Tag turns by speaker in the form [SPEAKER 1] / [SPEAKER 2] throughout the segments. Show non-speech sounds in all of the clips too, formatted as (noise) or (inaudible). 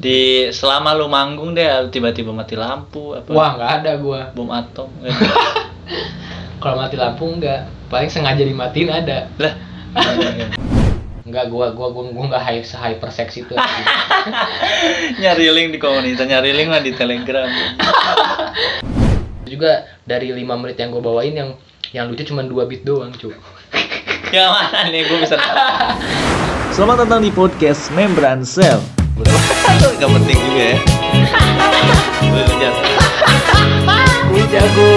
[SPEAKER 1] di selama lu manggung deh tiba-tiba mati lampu apa
[SPEAKER 2] Wah nggak ada gua.
[SPEAKER 1] bom atom (laughs) gitu.
[SPEAKER 2] Kalau mati lampu enggak. Paling sengaja dimatiin ada.
[SPEAKER 1] lah
[SPEAKER 2] Enggak gua gua gua gua enggak high hyper sex itu. (laughs)
[SPEAKER 1] nyari link di komunitas nyari link lah di telegram
[SPEAKER 2] juga dari 5 menit yang gua bawain yang yang lucu cuma 2 bit doang, cu.
[SPEAKER 1] yang mana nih gue bisa (laughs) selamat datang di podcast membran cell (laughs) Gak penting juga ya
[SPEAKER 2] jago.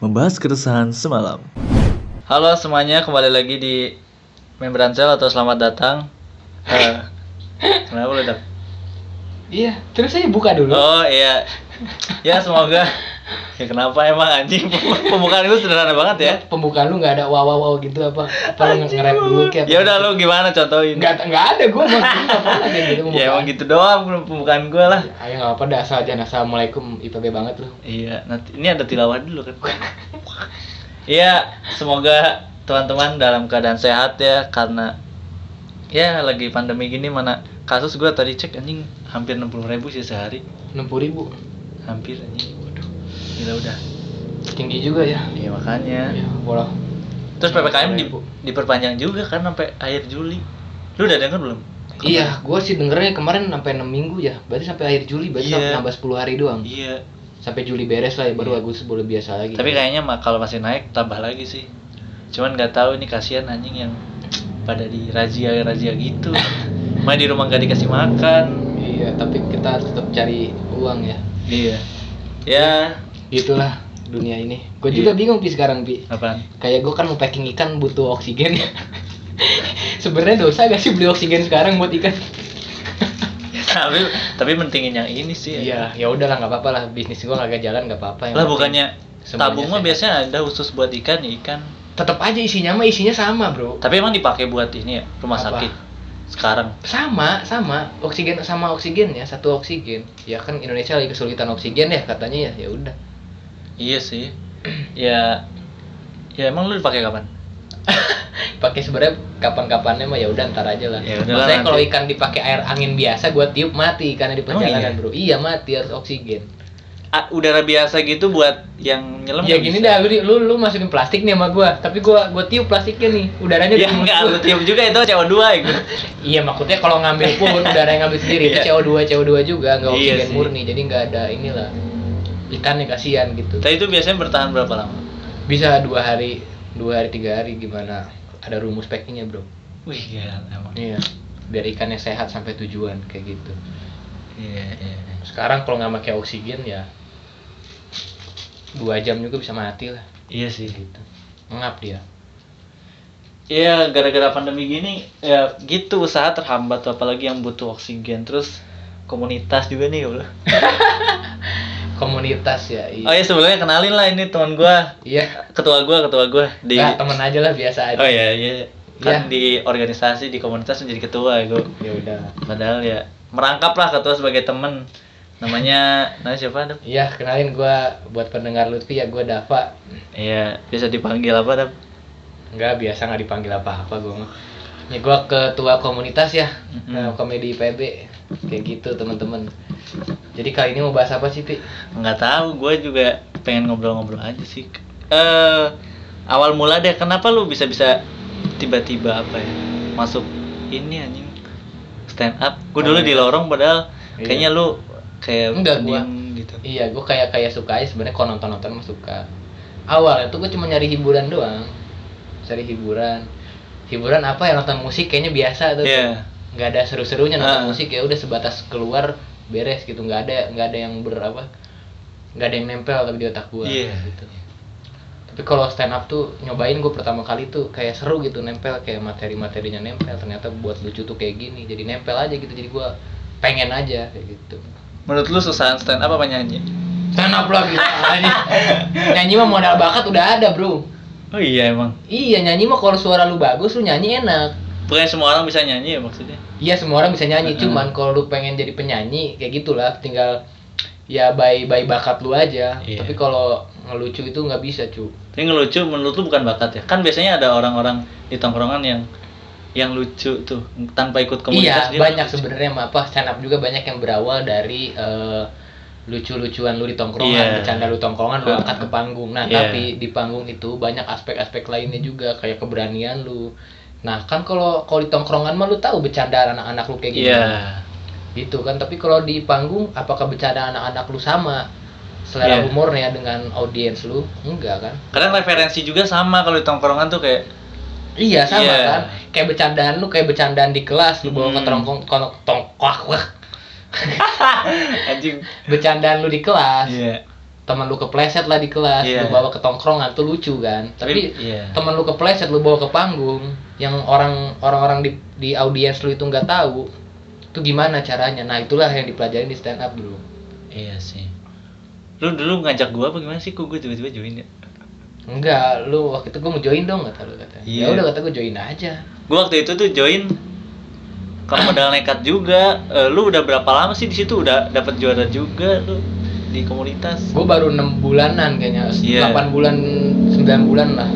[SPEAKER 1] Membahas keresahan semalam Halo semuanya, kembali lagi di Membran Cell atau selamat datang Eh, Kenapa lu?
[SPEAKER 2] Iya, terus saya buka dulu.
[SPEAKER 1] Oh iya Ya semoga Ya kenapa emang anjing Pembukaan itu sederhana banget ya
[SPEAKER 2] Pembukaan lu nggak ada wow wow wow gitu apa? Apa lu nge-rap dulu kayak
[SPEAKER 1] Ya udah lu gimana contohin
[SPEAKER 2] Enggak enggak ada pernah kayak gitu
[SPEAKER 1] Ya emang gitu doang pembukaan gue lah
[SPEAKER 2] Ayo nggak apa-apa dah asal aja assalamualaikum IPB banget lu.
[SPEAKER 1] Iya, nanti ini ada tilawah dulu kan. Iya, semoga teman-teman dalam keadaan sehat ya karena ya lagi pandemi gini mana kasus gua tadi cek anjing hampir 60.000 ribu sih sehari.
[SPEAKER 2] Enam puluh ribu
[SPEAKER 1] Hampir anjing. Gila udah.
[SPEAKER 2] tinggi juga ya.
[SPEAKER 1] Iya makanya.
[SPEAKER 2] Ya, bola.
[SPEAKER 1] Terus PPKM di,
[SPEAKER 2] 60.000.
[SPEAKER 1] diperpanjang juga kan sampai akhir Juli. Lu udah denger belum?
[SPEAKER 2] Iya, gua sih dengernya kemarin sampai 6 minggu ya. Berarti sampai akhir Juli, berarti
[SPEAKER 1] Iya.
[SPEAKER 2] sampai nambah 10 hari doang.
[SPEAKER 1] Iya.
[SPEAKER 2] Sampai Juli beres lah ya, baru
[SPEAKER 1] Iya.
[SPEAKER 2] Agustus boleh biasa lagi.
[SPEAKER 1] Tapi kayaknya mah kalau masih naik tambah lagi sih. Cuman nggak tahu ini kasihan anjing yang pada di razia razia gitu. (laughs) Main di rumah nggak dikasih makan.
[SPEAKER 2] Iya, tapi kita tetap cari uang ya.
[SPEAKER 1] Iya. Ya,
[SPEAKER 2] Itulah dunia ini. Gue
[SPEAKER 1] Iya.
[SPEAKER 2] juga bingung pi sekarang pi.
[SPEAKER 1] apaan?
[SPEAKER 2] Kayak gue kan mau packing ikan butuh oksigen. (laughs) Sebenarnya dosa gak sih beli oksigen sekarang buat ikan? (laughs)
[SPEAKER 1] tapi tapi mentingin yang ini sih.
[SPEAKER 2] Iya, ya udahlah nggak apa-apa lah bisnis gue kagak jalan nggak apa-apa.
[SPEAKER 1] Lah bukannya tabung mah biasanya ada khusus buat ikan ya ikan.
[SPEAKER 2] tetap aja isinya mah isinya sama bro.
[SPEAKER 1] Tapi emang dipakai buat ini ya rumah
[SPEAKER 2] Apa?
[SPEAKER 1] sakit sekarang.
[SPEAKER 2] Sama sama oksigen sama oksigen ya satu oksigen. Ya kan Indonesia lagi kesulitan oksigen ya katanya ya ya udah.
[SPEAKER 1] Iya sih. ya ya emang lu dipakai kapan? (laughs)
[SPEAKER 2] Pakai sebenarnya kapan-kapannya mah ya udah ntar aja lah.
[SPEAKER 1] Ya
[SPEAKER 2] Maksudnya kalau ikan dipakai air angin biasa gua tiup mati karena di
[SPEAKER 1] Oh,
[SPEAKER 2] perjalanan
[SPEAKER 1] iya?
[SPEAKER 2] bro. Iya mati harus oksigen.
[SPEAKER 1] Ah, udara biasa gitu buat yang nyelam
[SPEAKER 2] ya gini
[SPEAKER 1] bisa?
[SPEAKER 2] dah lu, lu masukin plastik nih sama gua, tapi gua gua tiup plastiknya nih. Udaranya
[SPEAKER 1] Ya enggak, lu tiup juga itu CO2 itu. (laughs)
[SPEAKER 2] Iya maksudnya kalau ngambil pun udara yang ngambil sendiri itu
[SPEAKER 1] Iya.
[SPEAKER 2] CO2 CO2 juga nggak
[SPEAKER 1] Iya
[SPEAKER 2] oksigen
[SPEAKER 1] sih.
[SPEAKER 2] murni jadi nggak ada inilah ikannya kasihan gitu.
[SPEAKER 1] Tapi itu biasanya bertahan berapa lama?
[SPEAKER 2] Bisa dua hari dua hari tiga hari gimana? Ada rumus packingnya bro.
[SPEAKER 1] Wih, gila emang.
[SPEAKER 2] Iya biar ikannya sehat sampai tujuan kayak gitu.
[SPEAKER 1] Iya, iya. iya.
[SPEAKER 2] Sekarang kalau nggak pakai oksigen ya dua jam juga bisa mati lah
[SPEAKER 1] Iya sih.
[SPEAKER 2] gitu. Ngap dia.
[SPEAKER 1] Iya, gara-gara pandemi gini ya gitu usaha terhambat apalagi yang butuh oksigen terus komunitas juga nih udah. (laughs)
[SPEAKER 2] Komunitas ya. Iya.
[SPEAKER 1] Oh iya sebelumnya kenalin lah ini teman gua,
[SPEAKER 2] Iya.
[SPEAKER 1] ketua gua, ketua gua di
[SPEAKER 2] Nggak, temen aja lah biasa aja.
[SPEAKER 1] Oh iya, iya. Kan
[SPEAKER 2] Iya.
[SPEAKER 1] di organisasi di komunitas menjadi ketua gua.
[SPEAKER 2] Ya udah.
[SPEAKER 1] Padahal ya merangkap lah ketua sebagai temen namanya namanya siapa Dap?
[SPEAKER 2] Iya, kenalin gua buat pendengar Lutfi ya gua Dava.
[SPEAKER 1] Iya, bisa dipanggil apa Dap?
[SPEAKER 2] Enggak, biasa nggak dipanggil apa-apa gua mah. Ya gua ketua komunitas ya,
[SPEAKER 1] Mhm.
[SPEAKER 2] nah, komedi IPB. Kayak gitu, teman-teman. Jadi kali ini mau bahas apa sih, Pi?
[SPEAKER 1] nggak tahu gue juga pengen ngobrol-ngobrol aja sih eh awal mula deh kenapa lu bisa bisa tiba-tiba apa ya masuk ini anjing stand up gue dulu
[SPEAKER 2] Oh,
[SPEAKER 1] di
[SPEAKER 2] iya.
[SPEAKER 1] lorong padahal
[SPEAKER 2] Iya.
[SPEAKER 1] kayaknya lu kayak
[SPEAKER 2] Enggak, gua.
[SPEAKER 1] gitu
[SPEAKER 2] Iya, gua kayak kayak suka aja sebenarnya kalau nonton-nonton mah suka. Awalnya tuh gua cuma nyari hiburan doang. Cari hiburan. Hiburan apa ya nonton musik kayaknya biasa tuh.
[SPEAKER 1] Iya.
[SPEAKER 2] Nggak ada seru-serunya nonton
[SPEAKER 1] Ah.
[SPEAKER 2] musik ya udah sebatas keluar beres gitu. Nggak ada nggak ada yang berapa nggak ada yang nempel tapi di otak gua
[SPEAKER 1] Iya.
[SPEAKER 2] gitu. Tapi kalau stand up tuh nyobain gue pertama kali tuh kayak seru gitu nempel. Kayak materi-materinya nempel ternyata buat lucu tuh kayak gini. Jadi nempel aja gitu jadi gua pengen aja kayak gitu.
[SPEAKER 1] Menurut lu susah stand up apa nyanyi?
[SPEAKER 2] Stand up lagi nyanyi nyanyi mah modal bakat udah ada bro.
[SPEAKER 1] Oh iya emang.
[SPEAKER 2] Iya nyanyi mah kalau suara lu bagus lu nyanyi enak
[SPEAKER 1] bukan semua orang bisa nyanyi ya maksudnya
[SPEAKER 2] Iya semua orang bisa nyanyi,
[SPEAKER 1] Mm-mm.
[SPEAKER 2] cuman kalau lu pengen jadi penyanyi kayak gitulah, tinggal ya by by bakat lu aja.
[SPEAKER 1] Iya.
[SPEAKER 2] Tapi kalau ngelucu itu nggak bisa cu.
[SPEAKER 1] tapi ngelucu menurut lu bukan bakat ya kan biasanya ada orang-orang di tongkrongan yang yang lucu tuh tanpa ikut komunitas
[SPEAKER 2] iya
[SPEAKER 1] dia
[SPEAKER 2] banyak sebenarnya apa stand up juga banyak yang berawal dari eh, lucu-lucuan lu di tongkrongan
[SPEAKER 1] Iya.
[SPEAKER 2] bercanda lu tongkrongan lu angkat ke panggung nah
[SPEAKER 1] Iya.
[SPEAKER 2] tapi di panggung itu banyak aspek-aspek lainnya juga kayak keberanian lu nah kan kalau kalau di tongkrongan mah lu tahu bercanda anak-anak lu kayak
[SPEAKER 1] iya.
[SPEAKER 2] Gimana gitu kan tapi kalau di panggung apakah bercanda anak-anak lu sama selera
[SPEAKER 1] Iya.
[SPEAKER 2] humornya dengan audiens lu? Enggak kan?
[SPEAKER 1] Kadang referensi juga sama kalau di tongkrongan tuh kayak
[SPEAKER 2] iya sama
[SPEAKER 1] Iya.
[SPEAKER 2] kan? Kayak bercandaan lu kayak bercandaan di kelas lu bawa ke
[SPEAKER 1] Hmm.
[SPEAKER 2] tongkrong tong- tongkwak wah. (laughs)
[SPEAKER 1] anjing.
[SPEAKER 2] Bercandaan lu di kelas.
[SPEAKER 1] Iya.
[SPEAKER 2] Teman lu kepleset lah di kelas
[SPEAKER 1] Iya.
[SPEAKER 2] lu bawa ke tongkrongan tuh lucu kan? Tapi
[SPEAKER 1] iya.
[SPEAKER 2] teman lu kepleset lu bawa ke panggung yang orang orang-orang di di audiens lu itu nggak tahu itu gimana caranya? Nah itulah yang dipelajarin di stand up bro.
[SPEAKER 1] Iya sih. Lu dulu ngajak gua apa gimana sih? Kok gue tiba-tiba join ya?
[SPEAKER 2] Enggak lu waktu itu gue mau join dong kata lu kata.
[SPEAKER 1] Iya.
[SPEAKER 2] ya udah kata gue join aja.
[SPEAKER 1] Gua waktu itu tuh join kalau modal nekat juga. Eh, lu udah berapa lama sih di situ? Udah dapat juara juga lu di komunitas?
[SPEAKER 2] Gue baru enam bulanan kayaknya.
[SPEAKER 1] Iya.
[SPEAKER 2] 8 bulan 9 bulan lah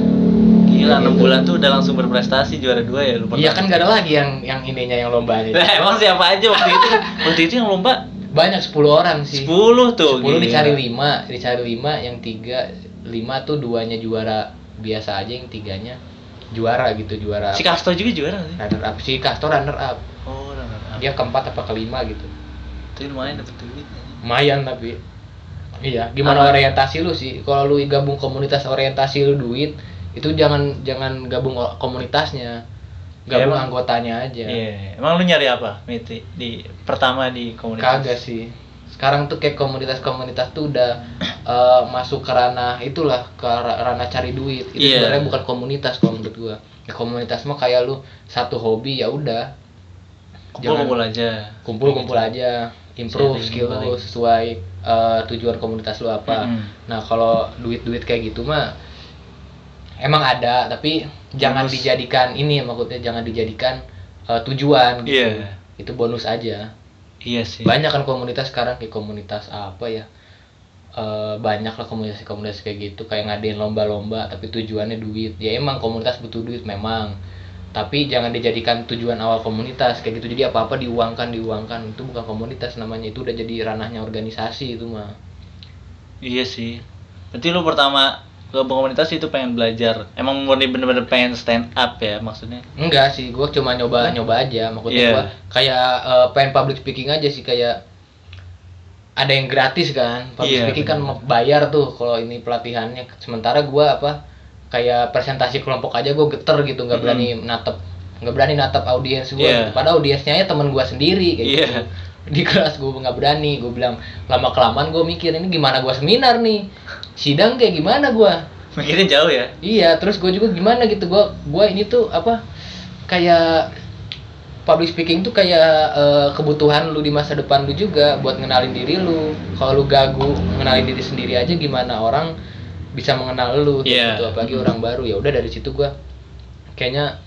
[SPEAKER 1] gila enam bulan tuh udah langsung berprestasi juara dua ya lu
[SPEAKER 2] iya
[SPEAKER 1] pernah?
[SPEAKER 2] kan gak ada lagi yang yang ininya yang lombanya
[SPEAKER 1] Lah, emang siapa aja waktu itu? Waktu itu yang lomba?
[SPEAKER 2] Banyak 10 orang sih.
[SPEAKER 1] 10 tuh
[SPEAKER 2] 10
[SPEAKER 1] gila.
[SPEAKER 2] dicari 5 dicari 5 yang tiga 5 tuh duanya juara biasa aja yang tiganya juara gitu juara
[SPEAKER 1] si Kasto juga juara sih?
[SPEAKER 2] runner up si Castor runner up
[SPEAKER 1] oh runner up.
[SPEAKER 2] dia keempat apa kelima gitu.
[SPEAKER 1] Tapi lumayan dapet duit
[SPEAKER 2] lumayan tapi iya gimana
[SPEAKER 1] Apa?
[SPEAKER 2] orientasi lu sih? Kalau lu gabung komunitas orientasi lu duit itu jangan jangan gabung komunitasnya gabung
[SPEAKER 1] Emang-
[SPEAKER 2] anggotanya aja
[SPEAKER 1] Iya, emang lu nyari apa, Miti? Di pertama di komunitas?
[SPEAKER 2] kagak sih sekarang tuh kayak komunitas-komunitas tuh udah (clears throat) eh, masuk ke ranah itulah ke ra- ranah cari duit itu
[SPEAKER 1] Iya.
[SPEAKER 2] sebenarnya bukan komunitas kalau menurut gua ya, komunitas mah kayak lu satu hobi ya udah
[SPEAKER 1] Kumpul-kumpul aja.
[SPEAKER 2] kumpul-kumpul aja improve skill lu sesuai eh, tujuan komunitas lu apa
[SPEAKER 1] Mm-mm.
[SPEAKER 2] nah kalau duit-duit kayak gitu mah emang ada tapi jangan
[SPEAKER 1] Bonus.
[SPEAKER 2] dijadikan ini maksudnya jangan dijadikan eh, tujuan gitu
[SPEAKER 1] Iya.
[SPEAKER 2] itu bonus aja
[SPEAKER 1] Iya sih.
[SPEAKER 2] banyak kan komunitas sekarang kayak komunitas apa ya Eh, banyak lah komunitas-komunitas kayak gitu kayak ngadain lomba-lomba tapi tujuannya duit ya emang komunitas butuh duit memang tapi jangan dijadikan tujuan awal komunitas kayak gitu jadi apa apa diuangkan diuangkan itu bukan komunitas namanya itu udah jadi ranahnya organisasi itu mah
[SPEAKER 1] Iya sih. Berarti lu pertama ke komunitas itu pengen belajar. Emang murni bener-bener pengen stand up ya maksudnya?
[SPEAKER 2] enggak sih gue cuma nyoba nyoba aja maksudnya
[SPEAKER 1] Iya.
[SPEAKER 2] gua kayak eh, pengen public speaking aja sih kayak ada yang gratis kan public
[SPEAKER 1] Iya,
[SPEAKER 2] speaking kan
[SPEAKER 1] bener.
[SPEAKER 2] bayar tuh kalau ini pelatihannya sementara gua apa kayak presentasi kelompok aja gue geter gitu nggak
[SPEAKER 1] Mm.
[SPEAKER 2] berani natep nggak berani natep audiens gue
[SPEAKER 1] Iya.
[SPEAKER 2] padahal audiensnya ya teman gua sendiri kayak
[SPEAKER 1] Iya.
[SPEAKER 2] gitu di kelas gue nggak berani gue bilang lama kelamaan gue mikir ini gimana gua seminar nih sidang kayak gimana gua
[SPEAKER 1] Mikirnya jauh ya?
[SPEAKER 2] Iya, terus gue juga gimana gitu, gue gua ini tuh apa kayak public speaking tuh kayak eh, kebutuhan lu di masa depan lu juga buat ngenalin diri lu. Kalau lu gagu ngenalin diri sendiri aja gimana orang bisa mengenal lu
[SPEAKER 1] Iya.
[SPEAKER 2] gitu, apalagi orang baru ya udah dari situ gua kayaknya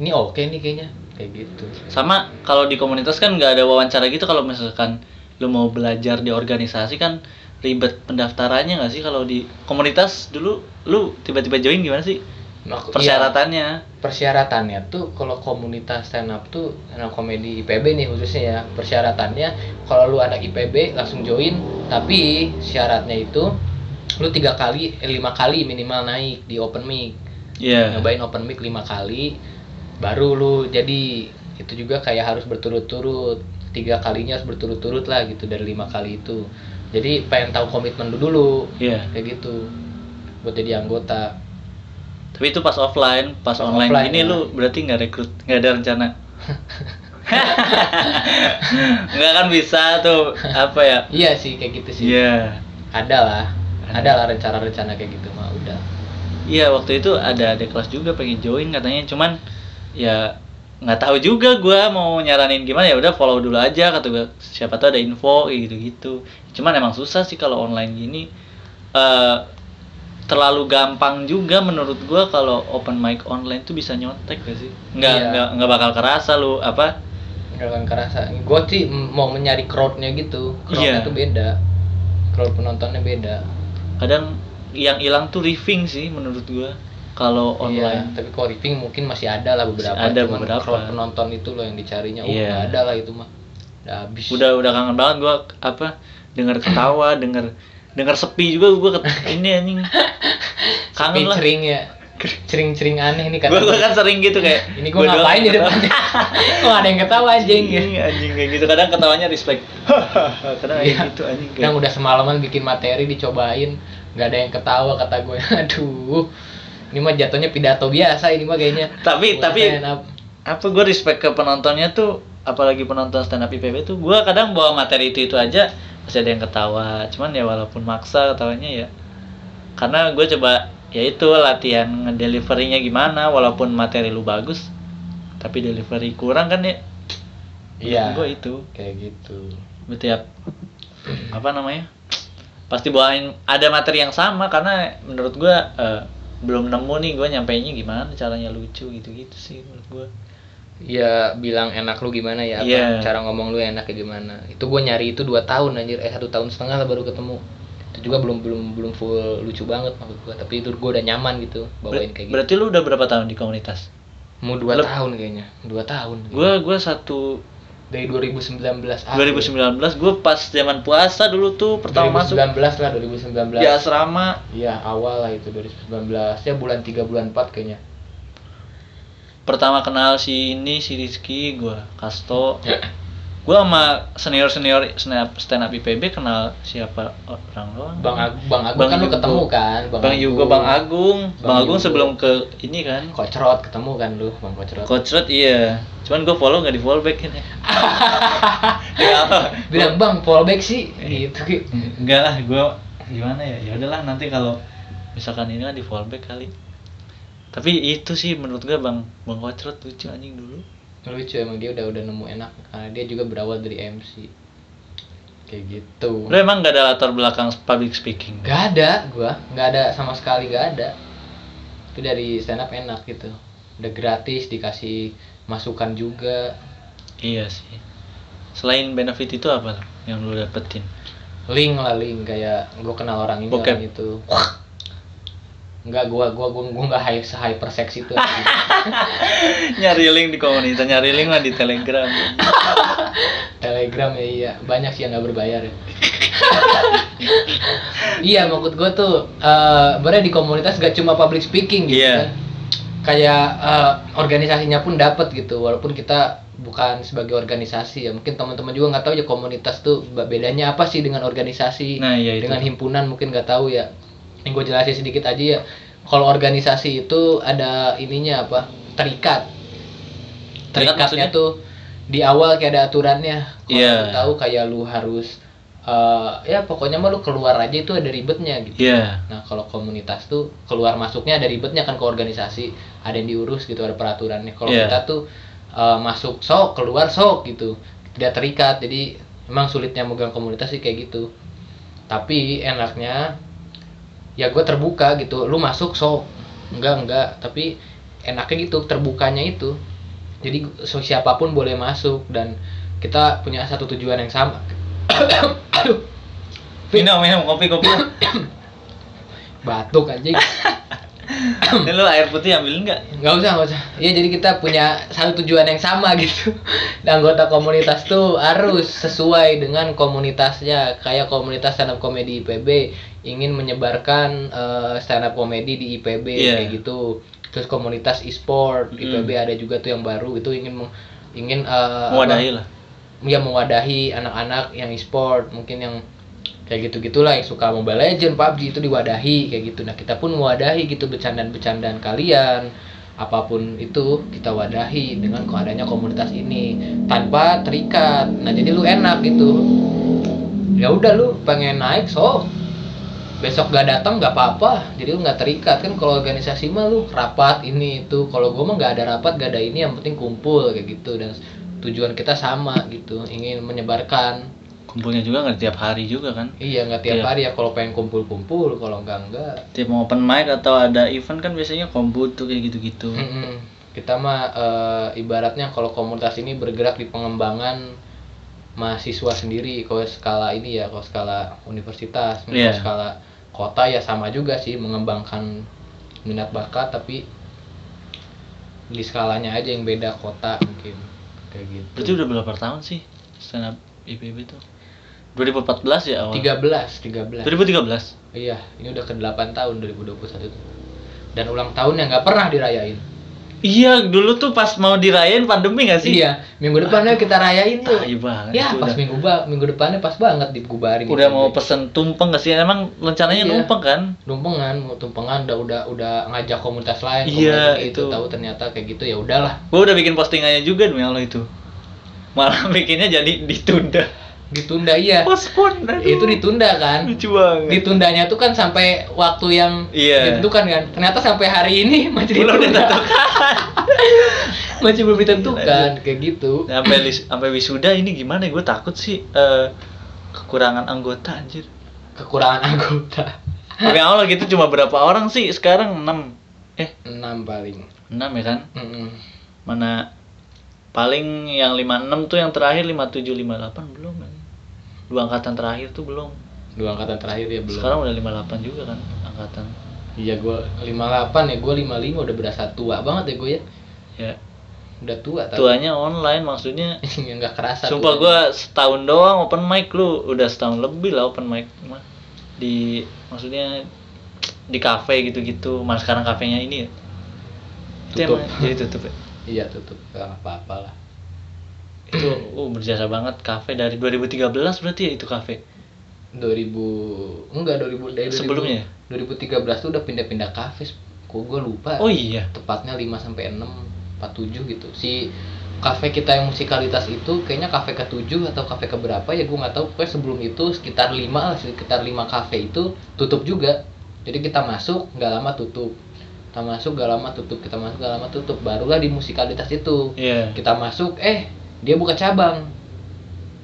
[SPEAKER 2] ini oke nih kayaknya kayak gitu.
[SPEAKER 1] Sama kalau di komunitas kan nggak ada wawancara gitu kalau misalkan lu mau belajar di organisasi kan ribet pendaftarannya nggak sih kalau di komunitas dulu lu tiba-tiba join gimana sih
[SPEAKER 2] Mak- iya.
[SPEAKER 1] persyaratannya?
[SPEAKER 2] persyaratannya tuh kalau komunitas stand up tuh stand up komedi IPB nih khususnya ya persyaratannya kalau lu anak IPB langsung join tapi syaratnya itu lu tiga kali eh, lima kali minimal naik di open mic
[SPEAKER 1] Iya.
[SPEAKER 2] nyobain open mic lima kali baru lu jadi itu juga kayak harus berturut-turut tiga kalinya harus berturut-turut lah gitu dari lima kali itu jadi pengen tahu komitmen lu dulu
[SPEAKER 1] Iya.
[SPEAKER 2] kayak gitu buat jadi anggota
[SPEAKER 1] Tapi itu pas offline, pas
[SPEAKER 2] Pas
[SPEAKER 1] online
[SPEAKER 2] offline,
[SPEAKER 1] gini
[SPEAKER 2] ya.
[SPEAKER 1] lu berarti nggak rekrut, nggak ada rencana. (laughs) nggak kan bisa tuh apa ya?
[SPEAKER 2] iya sih kayak gitu sih
[SPEAKER 1] Iya.
[SPEAKER 2] ada lah
[SPEAKER 1] Ada.
[SPEAKER 2] lah rencana-rencana kayak gitu mah udah
[SPEAKER 1] Iya waktu itu ada ada kelas juga pengen join katanya, cuman ya nggak tahu juga gua mau nyaranin gimana ya udah follow dulu aja kata gua siapa tahu ada info kayak gitu gitu. Cuman emang susah sih kalau online gini. eh terlalu gampang juga menurut gua kalau open mic online tuh bisa nyontek gak sih? Nggak
[SPEAKER 2] Iya.
[SPEAKER 1] nggak nggak bakal kerasa lu apa?
[SPEAKER 2] nggak akan kerasa gue sih mau mencari crowdnya gitu crowdnya
[SPEAKER 1] Iya.
[SPEAKER 2] tuh beda crowd penontonnya beda
[SPEAKER 1] kadang yang hilang tuh riffing sih menurut gua kalau
[SPEAKER 2] Iya,
[SPEAKER 1] online
[SPEAKER 2] tapi kalau Riving mungkin masih ada lah beberapa.
[SPEAKER 1] Masih ada
[SPEAKER 2] Cuman
[SPEAKER 1] beberapa.
[SPEAKER 2] crowd penonton itu loh yang dicarinya. Oh,
[SPEAKER 1] Iya.
[SPEAKER 2] nggak ada lah itu mah. Udah habis.
[SPEAKER 1] udah udah kangen banget gua apa dengar ketawa dengar dengar sepi juga gua ket- ini anjing (laughs) kangen lah
[SPEAKER 2] cering ya. Cering-cering aneh nih
[SPEAKER 1] gua,
[SPEAKER 2] kata.
[SPEAKER 1] gua kan sering gitu kayak
[SPEAKER 2] Ini gua
[SPEAKER 1] doang
[SPEAKER 2] ngapain di depannya? (laughs) Kok ada yang ketawa anjing ya?
[SPEAKER 1] Iya, anjing kayak gitu kadang ketawanya respect (laughs) kadang kayak gitu anjing kayak
[SPEAKER 2] udah semalaman bikin materi dicobain, nggak ada yang ketawa kata gue. Aduh. Ini mah jatuhnya pidato biasa ini mah kayaknya.
[SPEAKER 1] tapi
[SPEAKER 2] Bukan
[SPEAKER 1] tapi apa gue respect ke penontonnya tuh apalagi penonton stand up IPB tuh gue kadang bawa materi itu itu aja masih ada yang ketawa. Cuman ya walaupun maksa ketawanya ya. Karena gue coba ya itu latihan ngedeliverynya gimana walaupun materi lu bagus tapi delivery kurang kan ya?
[SPEAKER 2] Iya.
[SPEAKER 1] gue itu.
[SPEAKER 2] Kayak gitu.
[SPEAKER 1] setiap apa namanya? Pasti bawain ada materi yang sama karena menurut gue eh, belum nemu nih gue nyampeinnya gimana caranya lucu gitu gitu sih menurut gue
[SPEAKER 2] Iya bilang enak lu gimana ya apa,
[SPEAKER 1] Iya.
[SPEAKER 2] cara ngomong lu enaknya gimana. Itu gue nyari itu dua tahun anjir. Eh satu tahun setengah lah baru ketemu. Itu juga belum belum belum full lucu banget maksud gue tapi itu gue udah nyaman gitu bawain kayak gitu.
[SPEAKER 1] berarti lu udah berapa tahun di komunitas?
[SPEAKER 2] Mau dua
[SPEAKER 1] Leb-
[SPEAKER 2] tahun kayaknya. Dua tahun
[SPEAKER 1] gue gue satu
[SPEAKER 2] dari 2019 akhir.
[SPEAKER 1] 2019 gue pas zaman puasa dulu tuh pertama masuk.
[SPEAKER 2] 2019 lah 2019
[SPEAKER 1] di asrama.
[SPEAKER 2] Iya awal lah itu 2019 ya bulan 3 bulan 4 kayaknya
[SPEAKER 1] pertama kenal si ini si Rizky gue Kasto. Gue sama senior senior stand up IPB kenal siapa orang doang.
[SPEAKER 2] Bang Agung Bang Agung
[SPEAKER 1] Bang
[SPEAKER 2] kan lu ketemu kan?
[SPEAKER 1] Bang Yugo Bang Agung. Bang,
[SPEAKER 2] Bang
[SPEAKER 1] Agung
[SPEAKER 2] Yugo.
[SPEAKER 1] sebelum ke ini kan.
[SPEAKER 2] Kocrot ketemu kan lu Bang Kocrot?
[SPEAKER 1] Coach Rod iya. Cuman gue follow nggak di follow back ini (laughs) ya
[SPEAKER 2] bilang bang fallback sih. Gitu. Ki.
[SPEAKER 1] enggak lah gue gimana ya? Ya udahlah nanti kalau misalkan ini kan di fallback kali tapi itu sih menurut gue bang bang kocrot lucu anjing dulu
[SPEAKER 2] lucu emang dia udah udah nemu enak karena dia juga berawal dari MC kayak gitu
[SPEAKER 1] lu emang gak ada latar belakang public speaking
[SPEAKER 2] Gak ada gua, nggak ada sama sekali gak ada. Itu dari stand up enak gitu. Udah gratis dikasih masukan juga.
[SPEAKER 1] iya sih selain benefit itu apa yang lu dapetin
[SPEAKER 2] Link lah link kayak gua kenal orang ini
[SPEAKER 1] Bokep.
[SPEAKER 2] orang itu. Enggak gua gua gua gua enggak hype hyper sex itu. (laughs)
[SPEAKER 1] nyari link di komunitas nyari link lah di telegram (laughs)
[SPEAKER 2] Telegram ya iya, banyak sih yang nggak berbayar ya. (laughs) iya, maksud gua tuh eh berarti di komunitas gak cuma public speaking gitu
[SPEAKER 1] Iya.
[SPEAKER 2] kan. Kayak eh, organisasinya pun dapat gitu, walaupun kita bukan sebagai organisasi ya. Mungkin teman-teman juga nggak tahu ya komunitas tuh bedanya apa sih dengan organisasi,
[SPEAKER 1] Nah, iya itu.
[SPEAKER 2] dengan himpunan mungkin nggak tahu ya. Yang gue jelasin sedikit aja ya. Kalau organisasi itu ada ininya apa? Terikat.
[SPEAKER 1] Terikat
[SPEAKER 2] Terikatnya tuh di awal kayak ada aturannya. Kalau lu tahu kayak lu harus eh, ya pokoknya mah lu keluar aja itu ada ribetnya gitu.
[SPEAKER 1] iya
[SPEAKER 2] Nah, kalau komunitas tuh keluar masuknya ada ribetnya kan ke organisasi, ada yang diurus gitu, ada peraturannya. Kalau
[SPEAKER 1] Iya.
[SPEAKER 2] kita tuh eh, masuk sok, keluar sok gitu. Tidak terikat. Jadi memang sulitnya megang komunitas sih kayak gitu. Tapi enaknya ya gue terbuka gitu. Lu masuk sok. Enggak, enggak, tapi enaknya gitu terbukanya itu. Jadi so, siapa pun boleh masuk dan kita punya satu tujuan yang sama. Aduh,
[SPEAKER 1] minum minum kopi kopi (coughs)
[SPEAKER 2] batuk aja. (laughs)
[SPEAKER 1] ini (coughs) lu air putih ambilin nggak?
[SPEAKER 2] Nggak usah nggak usah. Iya jadi kita punya satu tujuan yang sama gitu. (laughs) Dan anggota komunitas tuh harus sesuai dengan komunitasnya. Kayak komunitas stand up comedy IPB ingin menyebarkan eh, stand up comedy di IPB
[SPEAKER 1] Iya.
[SPEAKER 2] kayak gitu. Terus komunitas e-sport
[SPEAKER 1] Mm.
[SPEAKER 2] IPB ada juga tuh yang baru. Itu ingin meng- ingin eh,
[SPEAKER 1] mewadahi
[SPEAKER 2] apa,
[SPEAKER 1] lah.
[SPEAKER 2] Ya mewadahi anak-anak yang e-sport mungkin yang kayak gitu gitulah yang suka Mobile Legend, PUBG itu diwadahi kayak gitu. Nah kita pun mewadahi gitu bercandaan-bercandaan kalian, apa pun itu kita wadahi dengan adanya komunitas ini tanpa terikat. Nah jadi lu enak gitu. Ya udah lu pengen naik so besok gak datang nggak apa-apa jadi lu nggak terikat kan kalau organisasi mah lu rapat ini itu kalau gua mah nggak ada rapat gak ada ini yang penting kumpul kayak gitu dan tujuan kita sama gitu ingin menyebarkan
[SPEAKER 1] kumpulnya juga nggak tiap hari juga kan
[SPEAKER 2] Iya nggak tiap
[SPEAKER 1] Iya.
[SPEAKER 2] hari ya kalau pengen kumpul-kumpul kalau enggak enggak.
[SPEAKER 1] tiap mau open mic atau ada event kan biasanya komput tuh kayak gitu-gitu
[SPEAKER 2] Mm-mm. Kita mah eh, ibaratnya kalau komunitas ini bergerak di pengembangan mahasiswa sendiri kalau skala ini ya kalau skala universitas,
[SPEAKER 1] Iya.
[SPEAKER 2] kalau skala kota ya sama juga sih mengembangkan minat bakat tapi di skalanya aja yang beda kota mungkin kayak gitu
[SPEAKER 1] Berarti udah berapa tahun sih stand up IPB tuh? 2014 ya awal?
[SPEAKER 2] 13 13
[SPEAKER 1] 2013?
[SPEAKER 2] iya ini udah ke 8 tahun 2021 tuh. dan ulang tahun yang nggak pernah dirayain
[SPEAKER 1] Iya, dulu tuh pas mau dirayain pandemi gak sih?
[SPEAKER 2] iya minggu depannya kita rayain
[SPEAKER 1] Tai banget.
[SPEAKER 2] ya pas
[SPEAKER 1] udah,
[SPEAKER 2] minggu ba minggu depannya pas banget dibubarin
[SPEAKER 1] udah
[SPEAKER 2] itu.
[SPEAKER 1] mau pesen tumpeng gak sih? Emang rencananya
[SPEAKER 2] Iya.
[SPEAKER 1] numpeng kan?
[SPEAKER 2] tumpengan mau tumpengan udah udah udah ngajak komunitas lain
[SPEAKER 1] Iya,
[SPEAKER 2] komunitas itu
[SPEAKER 1] itu.
[SPEAKER 2] tahu ternyata kayak gitu ya udahlah
[SPEAKER 1] Gue udah bikin postingannya juga demi Allah itu. Malah (laughs) bikinnya jadi ditunda.
[SPEAKER 2] Ditunda iya
[SPEAKER 1] Postpone. aduh.
[SPEAKER 2] itu ditunda kan
[SPEAKER 1] lucu banget.
[SPEAKER 2] ditundanya tuh kan sampai waktu yang
[SPEAKER 1] Iya.
[SPEAKER 2] ditentukan kan ternyata sampai hari ini masih
[SPEAKER 1] Belum
[SPEAKER 2] ditunda
[SPEAKER 1] ditentukan.
[SPEAKER 2] masih belum ditentukan (laughs) kayak gitu
[SPEAKER 1] sampai lis- sampai wisuda ini gimana? Gue takut sih eh, kekurangan anggota anjir.
[SPEAKER 2] kekurangan anggota
[SPEAKER 1] Demi Allah gitu cuma berapa orang sih sekarang 6 Eh,
[SPEAKER 2] enam paling
[SPEAKER 1] 6 ya kan?
[SPEAKER 2] Mm-mm.
[SPEAKER 1] Mana paling yang 56 tuh yang terakhir 57 58 belum kan? Dua angkatan terakhir tuh belum.
[SPEAKER 2] dua angkatan terakhir ya belum
[SPEAKER 1] Sekarang udah 58 juga kan angkatan.
[SPEAKER 2] iya gue 58 ya gue 55 udah berasa tua banget ya gue ya
[SPEAKER 1] Ya,
[SPEAKER 2] udah tua tau
[SPEAKER 1] tuanya online maksudnya. (laughs)
[SPEAKER 2] nggak kerasa
[SPEAKER 1] Sumpah gua setahun doang open mic lu udah setahun lebih lah open mic mah. Di maksudnya di kafe gitu-gitu. Mas sekarang kafenya ini ya. Itu
[SPEAKER 2] Tutup.
[SPEAKER 1] emang jadi tutup ya. (laughs)
[SPEAKER 2] iya tutup Gak apa-apa lah
[SPEAKER 1] Itu uh, berjasa banget kafe dari 2013 berarti ya itu kafe.
[SPEAKER 2] 2000 enggak 2000 dari 2000
[SPEAKER 1] Sebelumnya?
[SPEAKER 2] 2013 tuh udah pindah-pindah kafe kok gue lupa
[SPEAKER 1] Oh iya.
[SPEAKER 2] tepatnya 5 sampai 6 47 gitu si kafe kita yang musikalitas itu kayaknya kafe ke-7 atau kafe ke berapa ya gue nggak tahu pokoknya sebelum itu sekitar 5 lah sekitar 5 kafe itu tutup juga jadi kita masuk nggak lama tutup kita masuk nggak lama tutup kita masuk nggak lama tutup barulah di musikalitas itu
[SPEAKER 1] Iya.
[SPEAKER 2] kita masuk eh dia buka cabang.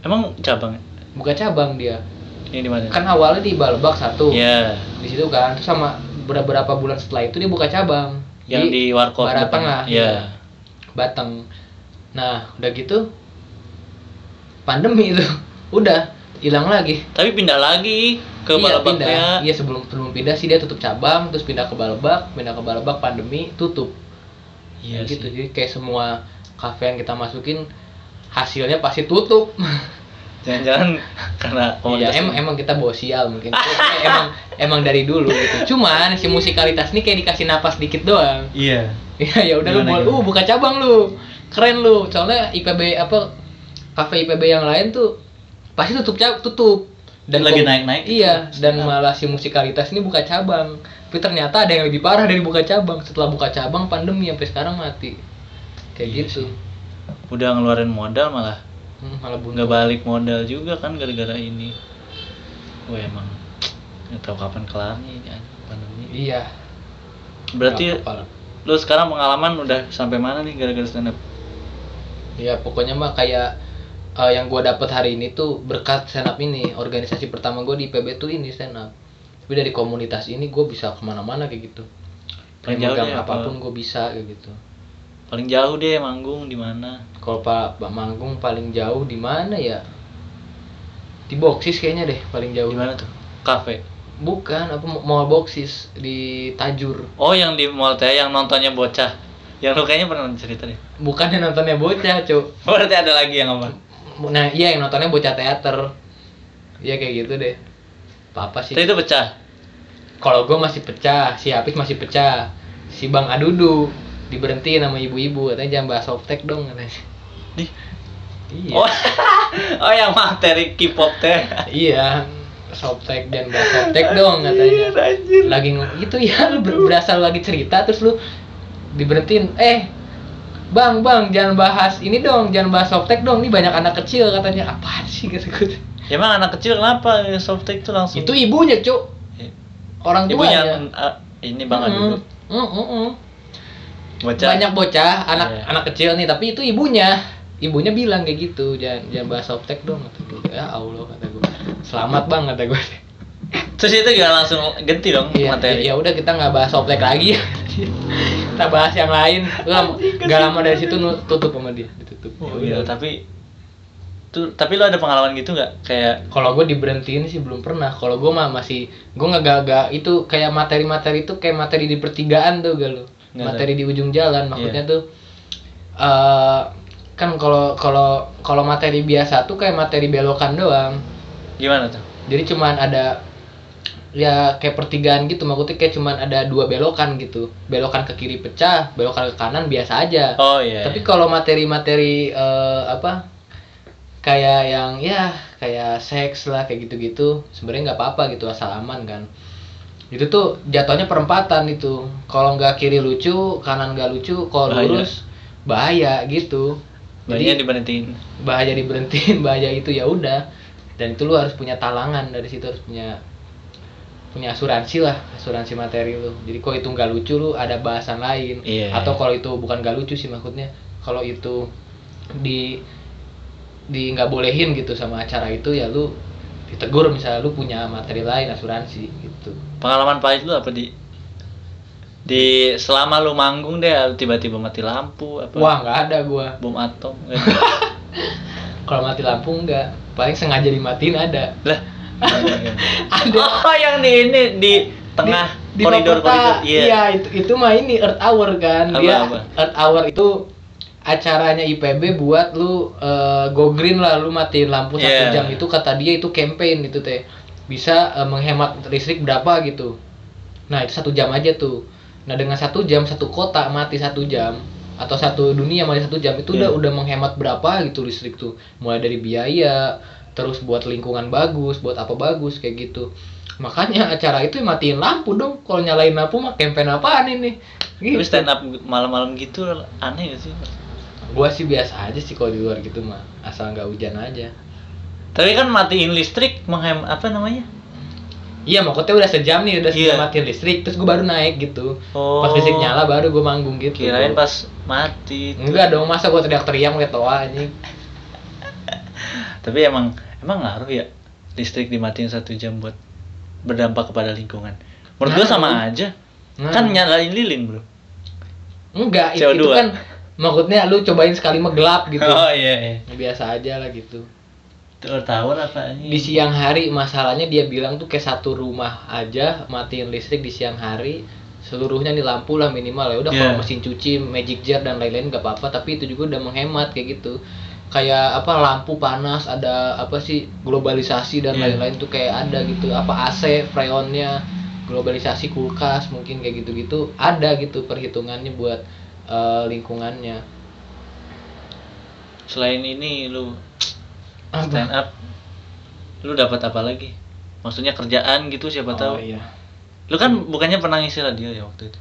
[SPEAKER 1] Emang cabang?
[SPEAKER 2] Buka cabang dia.
[SPEAKER 1] Ini di mana?
[SPEAKER 2] kan awalnya di Balbak satu.
[SPEAKER 1] Iya.
[SPEAKER 2] di situ kan. Terus sama beberapa bulan setelah itu dia buka cabang.
[SPEAKER 1] Yang di warkop
[SPEAKER 2] Barat
[SPEAKER 1] depan.
[SPEAKER 2] Tengah.
[SPEAKER 1] Iya.
[SPEAKER 2] Batang nah udah gitu pandemi itu. (laughs) Udah hilang lagi.
[SPEAKER 1] Tapi pindah lagi ke
[SPEAKER 2] iya
[SPEAKER 1] Balabak
[SPEAKER 2] pindah.
[SPEAKER 1] Ya.
[SPEAKER 2] iya sebelum sebelum pindah sih dia tutup cabang terus pindah ke Balbak pindah ke Balbak pandemi tutup.
[SPEAKER 1] Iya
[SPEAKER 2] gitu.
[SPEAKER 1] sih.
[SPEAKER 2] jadi kayak semua kafe yang kita masukin hasilnya pasti tutup
[SPEAKER 1] Jangan-jangan karena
[SPEAKER 2] Iya,
[SPEAKER 1] komunitas
[SPEAKER 2] emang kita bawa sial mungkin. emang emang dari dulu gitu. Cuman si musikalitas ini kayak dikasih napas dikit doang.
[SPEAKER 1] Iya.
[SPEAKER 2] Iya ya udah lu
[SPEAKER 1] gimana?
[SPEAKER 2] uh buka cabang lu. Keren lu. Soalnya IPB apa kafe IPB yang lain tuh pasti tutup cab tutup.
[SPEAKER 1] Lagi
[SPEAKER 2] kom-
[SPEAKER 1] naik-naik gitu.
[SPEAKER 2] Iya, dan malah si musikalitas ini buka cabang. Tapi ternyata ada yang lebih parah dari buka cabang. Setelah buka cabang pandemi sampai sekarang mati. Kayak
[SPEAKER 1] Iya
[SPEAKER 2] gitu.
[SPEAKER 1] Udah ngeluarin modal malah
[SPEAKER 2] Hmm, malah buntu.
[SPEAKER 1] nggak balik modal juga kan gara-gara ini. Wah emang nggak tahu kapan kelarnya ini pandemi.
[SPEAKER 2] Iya.
[SPEAKER 1] Berarti lu sekarang pengalaman udah sampai mana nih gara-gara stand up?
[SPEAKER 2] Ya pokoknya mah kayak eh, yang gua dapat hari ini tuh berkat stand up ini organisasi pertama gua di IPB tuh ini stand up. Tapi dari komunitas ini gue bisa ke
[SPEAKER 1] mana-mana
[SPEAKER 2] kayak
[SPEAKER 1] gitu.
[SPEAKER 2] Megang
[SPEAKER 1] apa? apa
[SPEAKER 2] pun gue bisa kayak gitu.
[SPEAKER 1] Paling jauh deh manggung di mana?
[SPEAKER 2] Kalau Pak Pak Manggung paling jauh di mana ya? Di Boxis kayaknya deh paling jauh.
[SPEAKER 1] Di mana tuh? Kafe.
[SPEAKER 2] Bukan, apa mall Boxis di Tajur.
[SPEAKER 1] Oh yang di mall teh yang nontonnya bocah. Yang lu kayaknya pernah cerita deh.
[SPEAKER 2] Bukan yang nontonnya bocah, Cuk. (laughs)
[SPEAKER 1] Berarti ada lagi yang apa?
[SPEAKER 2] Nah, iya yang nontonnya bocah teater. Iya kayak gitu deh. Apa sih?
[SPEAKER 1] Tapi itu pecah.
[SPEAKER 2] Kalau gue masih pecah, si Apis masih pecah. Si Bang Adudu diberhentiin sama ibu-ibu katanya jangan bahas softtek dong katanya.
[SPEAKER 1] Nih.
[SPEAKER 2] Iya.
[SPEAKER 1] Oh, (laughs) oh yang materi K-pop teh.
[SPEAKER 2] Iya. Softtek dan bahas softtek dong katanya.
[SPEAKER 1] Anjir.
[SPEAKER 2] Lagi gitu ya lu ber- berasa lu lagi cerita terus lu diberhentiin, "Eh, Bang, Bang, jangan bahas ini dong, jangan bahas softtek dong. Ini banyak anak kecil katanya." Apaan sih kata gue.
[SPEAKER 1] Ya, Emang anak kecil kenapa softtek tuh langsung?
[SPEAKER 2] Itu ibunya, Cuk. Orang
[SPEAKER 1] ibunya
[SPEAKER 2] tuanya.
[SPEAKER 1] ah, ini bang
[SPEAKER 2] Mm,
[SPEAKER 1] dulu.
[SPEAKER 2] mm, mm, mm.
[SPEAKER 1] Bocah.
[SPEAKER 2] banyak bocah anak
[SPEAKER 1] Iya.
[SPEAKER 2] anak kecil nih tapi itu ibunya ibunya bilang kayak gitu jangan jangan bahas softtek dong kata gue ya allah kata gue selamat bang kata gue (laughs)
[SPEAKER 1] Terus itu gak langsung ganti dong
[SPEAKER 2] iya
[SPEAKER 1] materi.
[SPEAKER 2] ya udah kita nggak bahas softtek lagi (laughs) kita bahas yang lain gak, gak lama dari situ tutup sama dia ditutup
[SPEAKER 1] Oh,
[SPEAKER 2] Ya
[SPEAKER 1] iya, tapi Tuh, tapi lu ada pengalaman gitu nggak? Kayak
[SPEAKER 2] Kalau gue diberhentiin sih belum pernah. Kalau gue mah masih gue nggak gak, gak itu kayak materi-materi itu kayak materi di pertigaan tuh gak lu.
[SPEAKER 1] Nggak
[SPEAKER 2] Materi di ujung jalan maksudnya
[SPEAKER 1] Iya.
[SPEAKER 2] tuh eh kan kalau kalau kalau materi biasa tuh kayak materi belokan doang.
[SPEAKER 1] gimana tuh?
[SPEAKER 2] Jadi cuman ada ya kayak pertigaan gitu maksudnya kayak cuman ada dua belokan gitu. Belokan ke kiri pecah, belokan ke kanan biasa aja.
[SPEAKER 1] Oh iya.
[SPEAKER 2] Tapi kalau materi-materi eh, apa kayak yang ya kayak seks lah kayak gitu-gitu sebenarnya nggak apa-apa gitu asal aman kan itu tuh jatuhnya perempatan itu. Kalau nggak kiri lucu kanan nggak lucu kalau
[SPEAKER 1] Bahaya.
[SPEAKER 2] lurus bahaya gitu.
[SPEAKER 1] Banyak
[SPEAKER 2] jadi
[SPEAKER 1] diberhentiin.
[SPEAKER 2] bahaya diberhentiin (laughs) bahaya itu ya udah. Dan itu lu harus punya talangan dari situ harus punya punya asuransi lah asuransi materi lu. Jadi kalau itu nggak lucu lu ada bahasan lain.
[SPEAKER 1] Iya,
[SPEAKER 2] atau kalau itu bukan nggak lucu sih maksudnya kalau itu di di nggak bolehin gitu sama acara itu ya lu ditegur misalnya lu punya materi lain asuransi gitu.
[SPEAKER 1] Pengalaman pahit lu apa di? Di selama lu manggung deh tiba-tiba mati lampu apa?
[SPEAKER 2] Wah nggak ada gua.
[SPEAKER 1] Bom atom (laughs)
[SPEAKER 2] kalau mati lampu nggak. Paling sengaja dimatiin ada.
[SPEAKER 1] Lah.
[SPEAKER 2] Ada.
[SPEAKER 1] Oh yang di ini di tengah
[SPEAKER 2] di, di
[SPEAKER 1] koridor
[SPEAKER 2] Papua,
[SPEAKER 1] koridor iya.
[SPEAKER 2] Iya itu itu mah ini Earth Hour kan.
[SPEAKER 1] Apa,
[SPEAKER 2] dia
[SPEAKER 1] apa?
[SPEAKER 2] Earth Hour itu acaranya IPB buat lu eh, go green lah lu matiin lampu satu jam. Itu kata dia itu campaign itu teh. Bisa eh, menghemat listrik berapa gitu. Nah itu satu jam aja tuh. Nah dengan satu jam satu kota mati satu jam atau satu dunia mati satu jam itu udah
[SPEAKER 1] Iya.
[SPEAKER 2] udah menghemat berapa gitu listrik tuh. Mulai dari biaya terus buat lingkungan bagus buat apa bagus kayak gitu. Makanya acara itu matiin lampu dong. Kalau nyalain lampu mah campaign apaan ini? Gitu.
[SPEAKER 1] tapi stand up malam-malam gitu aneh gak sih
[SPEAKER 2] gua sih biasa aja sih kalau di luar gitu mah asal nggak hujan aja
[SPEAKER 1] tapi kan matiin listrik menghem apa namanya
[SPEAKER 2] iya maksudnya udah sejam nih udah sejam
[SPEAKER 1] Iya.
[SPEAKER 2] matiin listrik terus gua baru naik gitu
[SPEAKER 1] Oh.
[SPEAKER 2] pas listrik nyala baru gua manggung gitu
[SPEAKER 1] kirain pas mati tuh.
[SPEAKER 2] enggak dong masa gua teriak-teriak ngeliat toa anjing (laughs)
[SPEAKER 1] tapi emang emang ngaruh ya listrik dimatiin satu jam buat berdampak kepada lingkungan menurut gua
[SPEAKER 2] Ngaruh.
[SPEAKER 1] sama aja
[SPEAKER 2] Ngaruh.
[SPEAKER 1] kan nyalain lilin bro
[SPEAKER 2] enggak itu,
[SPEAKER 1] CO2.
[SPEAKER 2] itu kan maksudnya lu cobain sekali menggelap gitu.
[SPEAKER 1] Oh iya iya.
[SPEAKER 2] Biasa aja lah gitu.
[SPEAKER 1] Tower apa
[SPEAKER 2] di siang hari masalahnya dia bilang tuh kayak satu rumah aja matiin listrik di siang hari seluruhnya nih lampu lah minimal. Ya udah
[SPEAKER 1] Iya.
[SPEAKER 2] kalau mesin cuci magic jar dan lain-lain nggak apa-apa tapi itu juga udah menghemat kayak gitu. Kayak apa lampu panas ada apa sih globalisasi dan
[SPEAKER 1] Iya.
[SPEAKER 2] lain-lain tuh kayak ada gitu. Apa AC freonnya globalisasi kulkas mungkin kayak gitu-gitu ada gitu perhitungannya buat eh, lingkungannya.
[SPEAKER 1] Selain ini lu
[SPEAKER 2] Apa?
[SPEAKER 1] stand up lu dapat apa lagi? Maksudnya kerjaan gitu siapa
[SPEAKER 2] Oh,
[SPEAKER 1] tahu.
[SPEAKER 2] iya.
[SPEAKER 1] lu kan bukannya pernah ngisi radio ya waktu itu?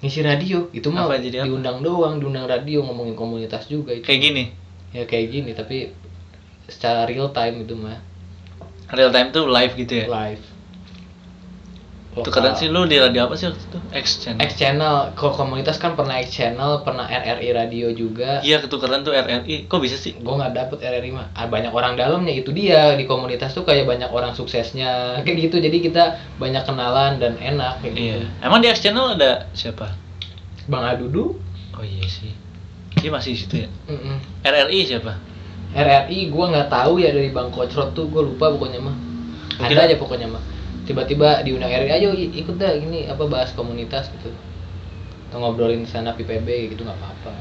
[SPEAKER 2] Ngisi radio? Itu mah
[SPEAKER 1] Apa, jadi apa?
[SPEAKER 2] diundang doang diundang radio ngomongin komunitas juga itu.
[SPEAKER 1] Kayak gini?
[SPEAKER 2] Ya kayak gini tapi secara real time itu mah.
[SPEAKER 1] Real time tuh live gitu ya?
[SPEAKER 2] Live
[SPEAKER 1] itu keren sih lu di radio apa sih waktu itu? X channel.
[SPEAKER 2] X channel. Kalau komunitas kan pernah X channel pernah RRI radio juga.
[SPEAKER 1] Iya ketukeran tuh RRI kok bisa sih?
[SPEAKER 2] Gue nggak dapet RRI mah. Ah, banyak orang dalamnya. Itu dia. Di komunitas tuh kayak banyak orang suksesnya. (laughs) Kayak gitu. Jadi kita banyak kenalan dan enak kayak
[SPEAKER 1] iya.
[SPEAKER 2] gitu.
[SPEAKER 1] Emang di X channel ada siapa?
[SPEAKER 2] Bang Adudu.
[SPEAKER 1] Oh iya sih. Dia masih di situ ya?
[SPEAKER 2] Mm-mm.
[SPEAKER 1] RRI siapa?
[SPEAKER 2] RRI gue nggak tahu ya dari bang Kocrot tuh. Gue lupa pokoknya mah.
[SPEAKER 1] Mungkin-
[SPEAKER 2] ada. aja pokoknya mah tiba-tiba diundang RRI ayo i- ikut dah gini apa bahas komunitas gitu. Atau ngobrolin stand up IPB gitu nggak apa-apa.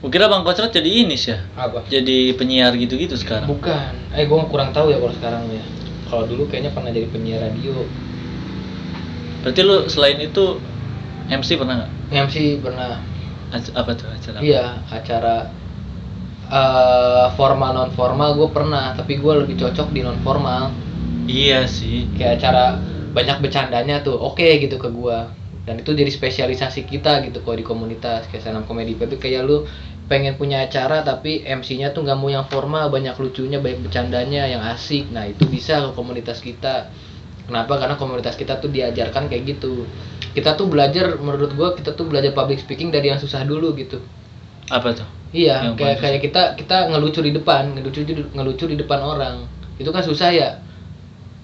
[SPEAKER 1] Gua kira Bang Kocrot jadi ini sih ya?
[SPEAKER 2] Apa?
[SPEAKER 1] Jadi penyiar gitu-gitu sekarang?
[SPEAKER 2] Bukan. Eh gue kurang tahu ya kalau sekarang ya. Kalau dulu kayaknya pernah jadi penyiar radio.
[SPEAKER 1] Berarti lu selain itu MC pernah nggak?
[SPEAKER 2] MC pernah.
[SPEAKER 1] Ac- apa tuh acara apa?
[SPEAKER 2] iya acara eh formal non formal gue pernah. Tapi gue lebih cocok di non formal
[SPEAKER 1] iya sih.
[SPEAKER 2] Kayak acara banyak bercandanya tuh oke gitu ke gua. Dan itu jadi spesialisasi kita gitu kalau di komunitas kayak up comedy itu kayak lu pengen punya acara tapi MC-nya tuh nggak mau yang formal banyak lucunya banyak bercandanya yang asik. Nah itu bisa ke komunitas kita. Kenapa? Karena komunitas kita tuh diajarkan kayak gitu. Kita tuh belajar menurut gua kita tuh belajar public speaking dari yang susah dulu gitu.
[SPEAKER 1] Apa tuh?
[SPEAKER 2] Iya
[SPEAKER 1] Yang
[SPEAKER 2] kayak kayak kita kita ngelucu di depan ngelucu di ngelucu di depan orang. Itu kan susah ya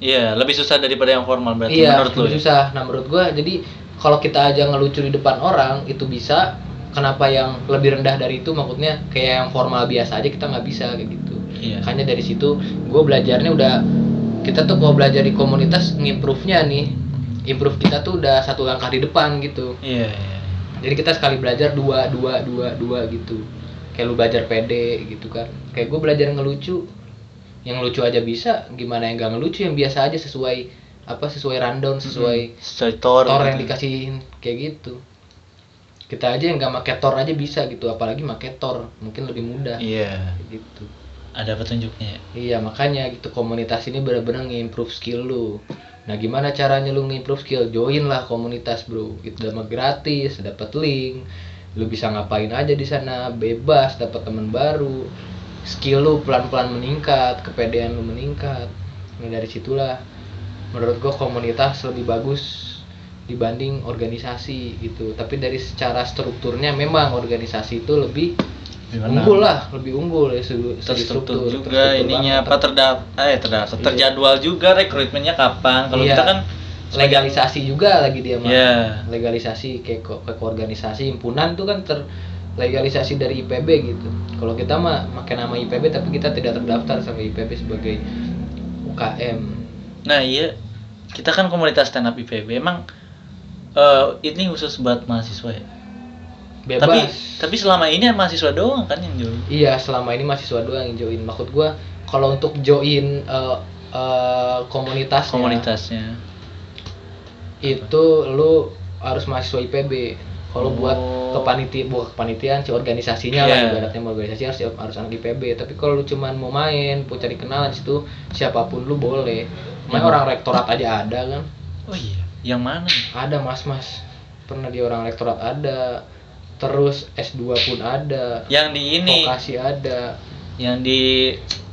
[SPEAKER 1] iya lebih susah daripada yang formal berarti
[SPEAKER 2] iya,
[SPEAKER 1] menurut lu
[SPEAKER 2] lebih
[SPEAKER 1] ya?
[SPEAKER 2] susah. Nah, menurut gua jadi kalau kita aja ngelucu di depan orang itu bisa, kenapa yang lebih rendah dari itu maksudnya kayak yang formal biasa aja kita nggak bisa kayak gitu.
[SPEAKER 1] Iya.
[SPEAKER 2] makanya dari situ gue belajarnya udah kita tuh kalau belajar di komunitas ngimprove-nya nih improve kita tuh udah satu langkah di depan gitu
[SPEAKER 1] Iya, iya.
[SPEAKER 2] jadi kita sekali belajar dua dua dua dua gitu kayak lu belajar pede gitu kan kayak gue belajar ngelucu yang lucu aja bisa gimana yang gak ngelucu? Yang biasa aja sesuai apa sesuai rundown sesuai
[SPEAKER 1] Sesuai Thor.
[SPEAKER 2] tor
[SPEAKER 1] gitu.
[SPEAKER 2] yang dikasihin kayak gitu. Kita aja yang gak make tor aja bisa gitu apalagi make tor mungkin lebih mudah.
[SPEAKER 1] Iya.
[SPEAKER 2] Kayak gitu.
[SPEAKER 1] Ada petunjuknya ya.
[SPEAKER 2] iya makanya gitu komunitas ini benar-benar nge-improve skill lu. Nah gimana caranya lu nge-improve skill? Join lah komunitas bro. Itu udah gratis dapat link. Lu bisa ngapain aja di sana bebas dapat teman baru skill lu pelan-pelan meningkat kepedean lu meningkat nah dari situlah menurut gua komunitas lebih bagus dibanding organisasi gitu tapi dari secara strukturnya memang organisasi itu lebih
[SPEAKER 1] Gimana?
[SPEAKER 2] unggul lah lebih unggul ya segi
[SPEAKER 1] terstruktur
[SPEAKER 2] struktur,
[SPEAKER 1] juga
[SPEAKER 2] terstruktur
[SPEAKER 1] ininya
[SPEAKER 2] banget.
[SPEAKER 1] apa terdap eh terdaftar
[SPEAKER 2] Iya.
[SPEAKER 1] terjadwal juga rekrutmennya kapan kalau
[SPEAKER 2] Iya.
[SPEAKER 1] kita kan
[SPEAKER 2] legalisasi juga lagi dia mah
[SPEAKER 1] Iya.
[SPEAKER 2] legalisasi kayak ke, ke organisasi himpunan tuh kan terlegalisasi dari IPB gitu. Kalau kita mah pakai nama IPB tapi kita tidak terdaftar sama IPB sebagai UKM
[SPEAKER 1] nah iya. Kita kan komunitas stand up IPB emang eh, ini khusus buat mahasiswa ya?
[SPEAKER 2] Bebas.
[SPEAKER 1] Tapi tapi selama ini mahasiswa doang kan yang join?
[SPEAKER 2] Iya selama ini mahasiswa doang yang join. Maksud gua kalau untuk join eh, eh, komunitasnya
[SPEAKER 1] komunitasnya.
[SPEAKER 2] itu lu harus mahasiswa IPB kalau buat
[SPEAKER 1] Oh.
[SPEAKER 2] Kepaniti buat kepanitiaan si organisasinya lah
[SPEAKER 1] Iya.
[SPEAKER 2] ibaratnya mau organisasi harus harus anak IPB tapi kalau lu cuman mau main mau cari kenalan di situ siapa pun lu boleh. Main orang rektorat aja ada kan?
[SPEAKER 1] Oh iya. Yang mana?
[SPEAKER 2] Ada mas mas. Pernah di orang rektorat ada. Terus S2 pun ada.
[SPEAKER 1] Yang di ini.
[SPEAKER 2] Vokasi ada.
[SPEAKER 1] Yang di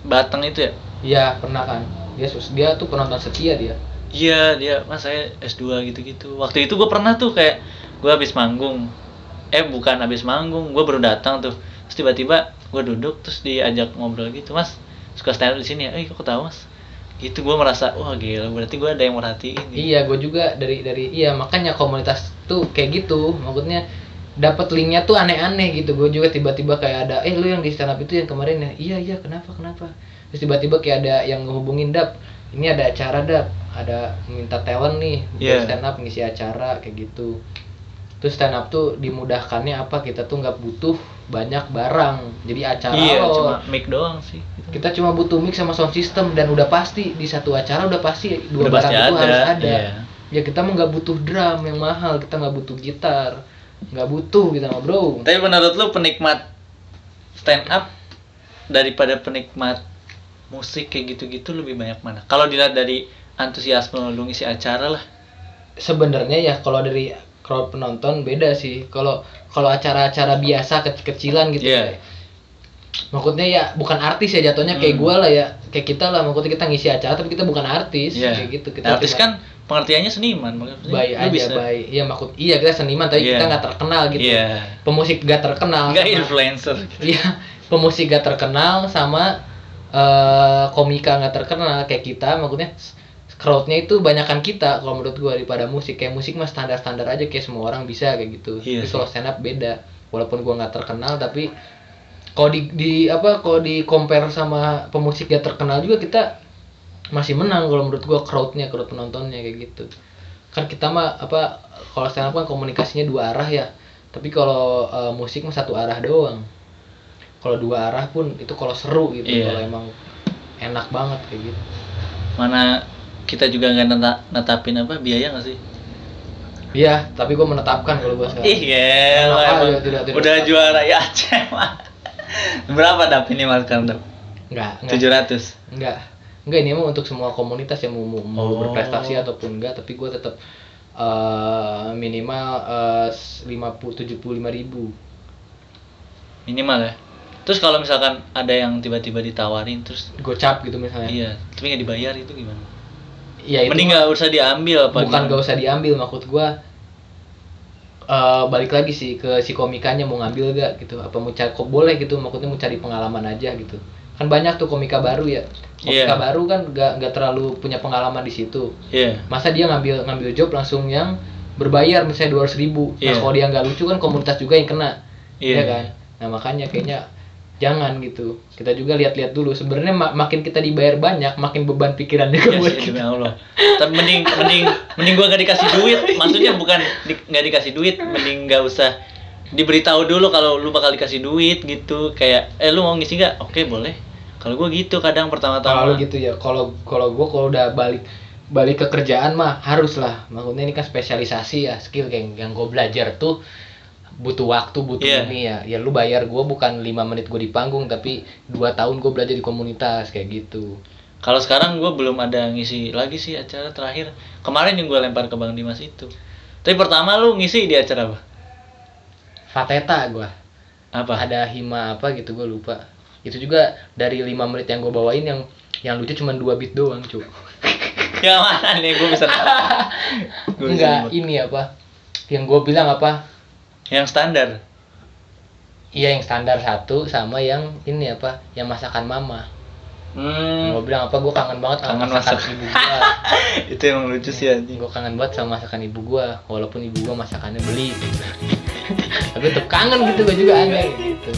[SPEAKER 1] Batang itu ya?
[SPEAKER 2] Iya pernah kan? Dia sus- dia tuh penonton setia dia.
[SPEAKER 1] Iya dia mas saya S2 gitu-gitu. Waktu itu gue pernah tuh kayak gue habis manggung Eh bukan habis manggung gue baru datang tuh Terus tiba-tiba gue duduk terus diajak ngobrol gitu Mas suka stand up di sini ya? Eh kok tahu mas? Gitu gue merasa wah gila berarti gue ada yang merhatiin nih.
[SPEAKER 2] Iya, gue juga dari dari iya makanya komunitas tuh kayak gitu, maksudnya dapat linknya tuh aneh-aneh gitu. Gue juga tiba-tiba kayak ada, eh lu yang di stand up itu yang kemarin ya? Iya iya kenapa kenapa? Terus tiba-tiba kayak ada yang ngehubungin dap, ini ada acara dap, ada minta talent nih buat
[SPEAKER 1] Iya.
[SPEAKER 2] stand up ngisi acara kayak gitu. Terus stand up tuh dimudahkannya apa? Kita tuh nggak butuh banyak barang. Jadi acara
[SPEAKER 1] Iya
[SPEAKER 2] lo
[SPEAKER 1] cuma mic doang sih
[SPEAKER 2] kita cuma butuh mic sama sound system dan udah pasti di satu acara udah pasti dua
[SPEAKER 1] Udah
[SPEAKER 2] barang
[SPEAKER 1] pasti
[SPEAKER 2] itu
[SPEAKER 1] ada,
[SPEAKER 2] harus ada
[SPEAKER 1] iya.
[SPEAKER 2] ya kita mah nggak butuh drum yang mahal kita nggak butuh gitar nggak butuh kita mah bro
[SPEAKER 1] Tapi menurut lu penikmat stand up Daripada penikmat musik kayak gitu-gitu lebih banyak mana? Kalau dilihat dari antusiasme lu ngisi acara lah
[SPEAKER 2] sebenarnya ya kalau dari crowd penonton beda sih kalau kalau acara-acara biasa kecil-kecilan gitu
[SPEAKER 1] Iya.
[SPEAKER 2] ya. maksudnya ya bukan artis ya jatuhnya kayak
[SPEAKER 1] Hmm.
[SPEAKER 2] gua lah ya kayak kita lah maksudnya kita ngisi acara tapi kita bukan artis
[SPEAKER 1] Iya.
[SPEAKER 2] kayak gitu kita
[SPEAKER 1] artis
[SPEAKER 2] cuma-
[SPEAKER 1] kan pengertiannya seniman maksudnya
[SPEAKER 2] baik aja
[SPEAKER 1] bisa.
[SPEAKER 2] baik iya maksud iya kita seniman tapi
[SPEAKER 1] Iya.
[SPEAKER 2] kita nggak terkenal gitu
[SPEAKER 1] Iya.
[SPEAKER 2] pemusik gak terkenal
[SPEAKER 1] Enggak
[SPEAKER 2] sama-
[SPEAKER 1] influencer. (laughs)
[SPEAKER 2] iya pemusik gak terkenal sama eh, komika gak terkenal kayak kita maksudnya crowdnya itu banyakan kita kalau menurut gua daripada musik. Kayak musik mah standar standar aja kayak semua orang bisa kayak gitu.
[SPEAKER 1] Iya
[SPEAKER 2] tapi kalau stand up beda. Walaupun gua nggak terkenal tapi kalau di, di apa kalau di compare sama pemusik gak terkenal juga kita masih menang kalau menurut gua crowdnya crowd penontonnya kayak gitu. Kan kita mah apa kalau stand up kan komunikasinya dua arah ya. Tapi kalau eh, musik mah satu arah doang. Kalau dua arah pun itu kalau seru gitu
[SPEAKER 1] Iya.
[SPEAKER 2] kalau emang enak banget kayak gitu.
[SPEAKER 1] Mana kita juga nggak neta- netapin apa biaya nggak sih?
[SPEAKER 2] iya tapi gua menetapkan kalau gua sekarang aja, tidak- tidak
[SPEAKER 1] udah
[SPEAKER 2] netapin.
[SPEAKER 1] juara ya Aceh mah. Berapa dap ini mas sekarang dap?
[SPEAKER 2] enggak enggak
[SPEAKER 1] Tujuh ratus.
[SPEAKER 2] enggak enggak ini emang untuk semua komunitas yang mau, mau,
[SPEAKER 1] Oh.
[SPEAKER 2] berprestasi ataupun enggak tapi gua tetap eh, minimal eh, lima puluh tujuh puluh lima ribu
[SPEAKER 1] Minimal ya. Terus kalau misalkan ada yang tiba-tiba ditawarin terus
[SPEAKER 2] gocap gitu misalnya
[SPEAKER 1] iya, tapi nggak dibayar itu gimana?
[SPEAKER 2] Iya, itu
[SPEAKER 1] Mending nggak usah diambil apa
[SPEAKER 2] bukan gak usah diambil maksud gua eh balik lagi sih ke si komikanya mau ngambil gak gitu apa mau cari kok boleh gitu maksudnya mau cari pengalaman aja gitu kan banyak tuh komika baru ya komika
[SPEAKER 1] Iya.
[SPEAKER 2] baru kan gak nggak terlalu punya pengalaman di situ
[SPEAKER 1] Iya.
[SPEAKER 2] masa dia ngambil ngambil job langsung yang berbayar misalnya dua ribu nah
[SPEAKER 1] Iya.
[SPEAKER 2] kalau dia nggak lucu kan komunitas juga yang kena
[SPEAKER 1] Iya.
[SPEAKER 2] Iya kan nah makanya kayaknya jangan gitu kita juga lihat-lihat dulu sebenarnya ma- makin kita dibayar banyak makin beban pikiran juga
[SPEAKER 1] Iya
[SPEAKER 2] buat kita
[SPEAKER 1] demi Allah. Tapi mending mending mending gua gak dikasih duit. Maksudnya bukan di, gak dikasih duit, mending gak usah diberitahu dulu kalau lu bakal dikasih duit gitu. Kayak eh lu mau ngisi gak? Oke, boleh. Kalau gua gitu kadang
[SPEAKER 2] kalau
[SPEAKER 1] pertama-tama.
[SPEAKER 2] lu gitu ya kalau kalau gue kalau udah balik balik ke kerjaan mah harus lah maksudnya ini kan spesialisasi ya skill kayak yang gue belajar tuh butuh waktu butuh
[SPEAKER 1] Iya.
[SPEAKER 2] ini ya ya lu bayar gue bukan lima menit gue di panggung tapi dua tahun gue belajar di komunitas kayak gitu
[SPEAKER 1] Kalau sekarang gua belum ada ngisi lagi sih acara terakhir. Kemarin yang gua lempar ke Bang Dimas itu. Tapi pertama lu ngisi di acara apa?
[SPEAKER 2] Fateta gue
[SPEAKER 1] Apa?
[SPEAKER 2] ada hima apa gitu gue lupa itu juga dari lima menit yang gue bawain yang yang lucu cuma dua bit doang cuy
[SPEAKER 1] Yang mana nih gua bisa (laughs)
[SPEAKER 2] enggak ini apa yang gue bilang apa
[SPEAKER 1] Yang standar.
[SPEAKER 2] iya yang standar satu sama yang ini apa yang masakan mama
[SPEAKER 1] Hmm.
[SPEAKER 2] gue bilang apa gue kangen banget sama
[SPEAKER 1] Kangen
[SPEAKER 2] masakan
[SPEAKER 1] masak.
[SPEAKER 2] ibu gua (laughs)
[SPEAKER 1] itu emang lucu sih anjing.
[SPEAKER 2] gue kangen banget sama masakan ibu gua walaupun ibu gua masakannya beli (laughs) tapi tetap kangen gitu gue juga aneh gitu